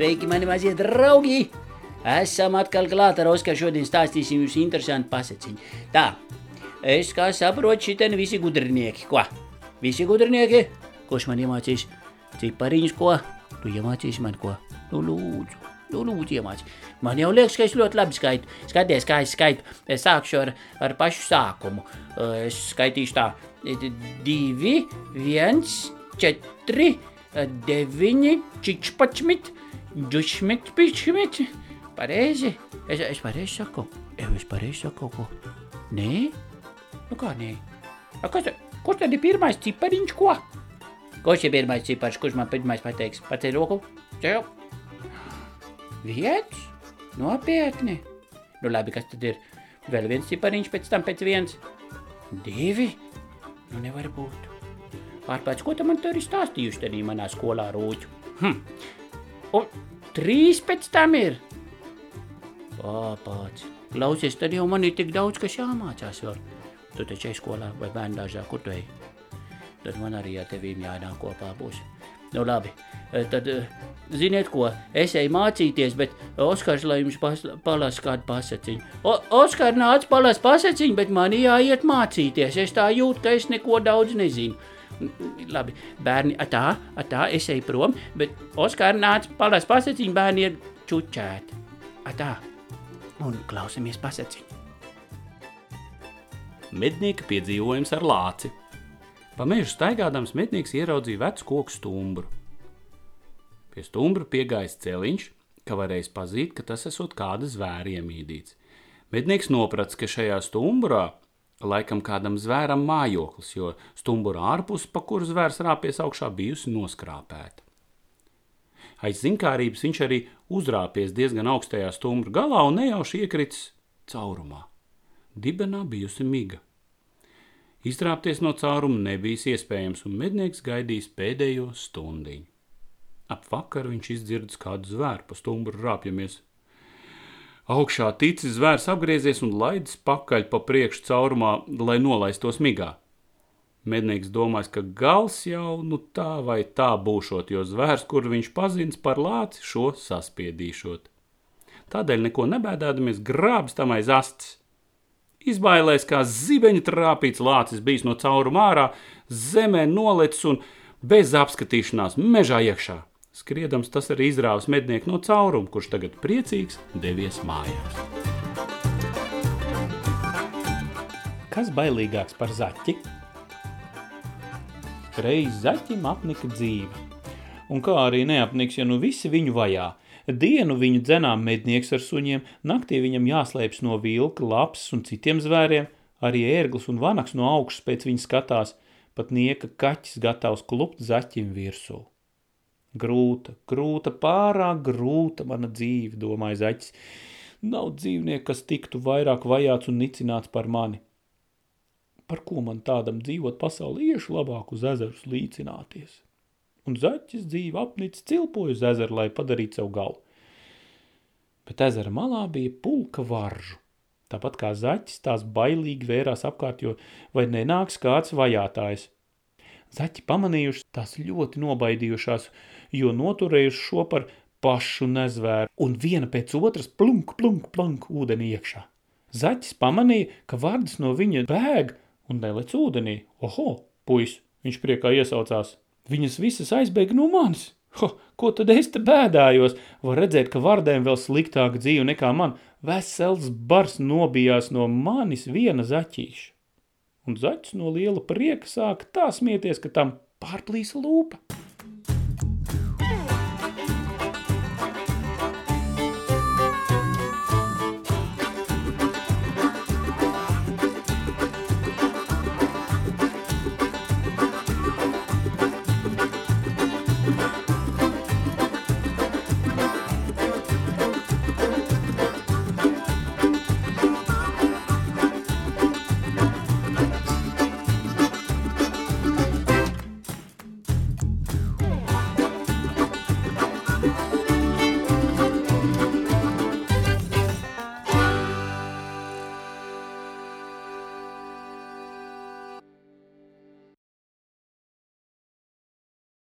Sveiki, mani mazie draugi! Esam atkal klāt ar Oskaru. Šodien stāstīsim jums interesantu paseciņu. Tā, es kā saprotu, šitien visi gudrinieki. Ko? Visi gudrinieki? Kurš man iemācīs? Cipariņus, ko? Tu iemācīsi man ko? Nu, lūdzu, nu, lūdzu iemācīsi. Man jau liekas, ka es ļoti labi skaitu. Skaties, kā es skaitu. Es sākšu ar, ar pašu sākumu. Eh, es skaitīšu tā. 2, 1, 4, 9, 14. Jušmet, pišmet. Pareizi. Es, es pareizi saku. Jau es pareizi saku kaut ko. Nē? Nu kā nē? A, kas, kurš tad ir pirmais cipariņš, ko? Kurš ir pirmais cipars, kurš man pirmais pateiks? Pacēl roku. Cēl. Viens? Nopietni. Nu labi, kas tad ir? Vēl viens cipariņš, pēc tam pēc viens. Divi? Nu nevar būt. Ārpēc, ko tu man tur ir stāstījuši, tad manā skolā rūķu? Hm. Un trīs pēc tam ir? Pāpāts. Klausies, tad jau man ir tik daudz, kas jāmācās vēl. Tu taču ej skolā vai bērndāžā, kur tu ej? Tad man arī ar tevīm jānāk kopā būs. Nu labi, tad ziniet ko, es eju mācīties, bet Oskars, lai jums palasa kādu pasaciņu. O, Oskar nāc palas pasaciņu, bet man jāiet mācīties. Es tā jūtu, ka es neko daudz nezinu. Labi, bērni, tā, tā, es eju prom, bet Oskar nāc palas pasaciņu, bērni ir čučēti. Tā, un klausamies pasaciņu. Mednieka piedzīvojums ar lāci. Pa mežu staigādams mednieks ieraudzīja vecu koku stumbru. Pie stumbra piegājis celiņš, ka varēs pazīt, ka tas esot kāda zvēra iemīdīts. Mednieks noprats, ka šajā stumbrā laikam kādam zvēram mājoklis, jo stumbura ārpus, pa kuru zvērs rāpies augšā, bijusi noskrāpēta. Aiz zinkārības viņš arī uzrāpies diezgan augstajā stumbra galā un nejauši iekritis caurumā. Dibenā bijusi miga. Izrāpties no cauruma nebija iespējams, un mednieks gaidījis pēdējo stundiņu. Ap vakaru viņš izdzirdis kādu zvēru pa stumbru rāpjamies. Augšā ticis zvērs apgriezies un laidis pakaļ pa priekšu caurumā, lai nolaistos migā. Mednieks domājis, ka gals jau nu tā vai tā būšot, jo zvērs, kur viņš pazins par lāci, šo saspiedīšot. Tādēļ neko nebēdādamies grābs tam aiz astes. Izbailēs kā zibeņa trāpīts lācis bijis no cauruma ārā, zemē nolicis un bez apskatīšanās mežā iekšā. Skriedams, tas arī izrāvis mednieku no cauruma, kurš tagad priecīgs devies mājās. Kas bailīgāks par zaķi? Reiz zaķim apnika dzīve. Un kā arī neapniks, ja nu visi viņu vajā. Dienu viņu dzenām mednieks ar suņiem, naktī viņam jāslēpjas no vilka, laps un citiem zvēriem, arī ērglis un vanaks no augšas pēc viņa skatās, pat nieka kaķis gatavs klupt zaķim virsū. Grūta, grūta, pārāk grūta mana dzīve, domāja zaķis. Nav dzīvnieku, kas tiktu vairāk vajāts un nicināts par mani. Par ko man tādam dzīvot pasaulē iešu labāk uz ezerus līcināties? Un zaķis dzīve apnicis cilpoju uz ezeru, lai padarītu savu galu. Bet ezera malā bija pulka varžu. Tāpat kā zaķis, tās bailīgi vērās apkārt, jo vai nenāks kāds vajātājs. Zaķi pamanījuši tās ļoti nobaidījušās, jo noturējuši šo par pašu nezvēru, un viena pēc otras plunk, plunk, plunk ūdenī iekšā. Zaķis pamanīja, ka vārdas no viņa bēg un nelec ūdenī. Oho, puis, viņš priekā iesaucās. Viņas visas aizbēga no manis. Ho, ko tad es te bēdājos? Var redzēt, ka vardēm vēl sliktāka dzīve nekā man. Vesels bars nobijās no manis viena zaķīša. Un zaķis no liela prieka sāka tā smieties, ka tam pārplīsa lūpa.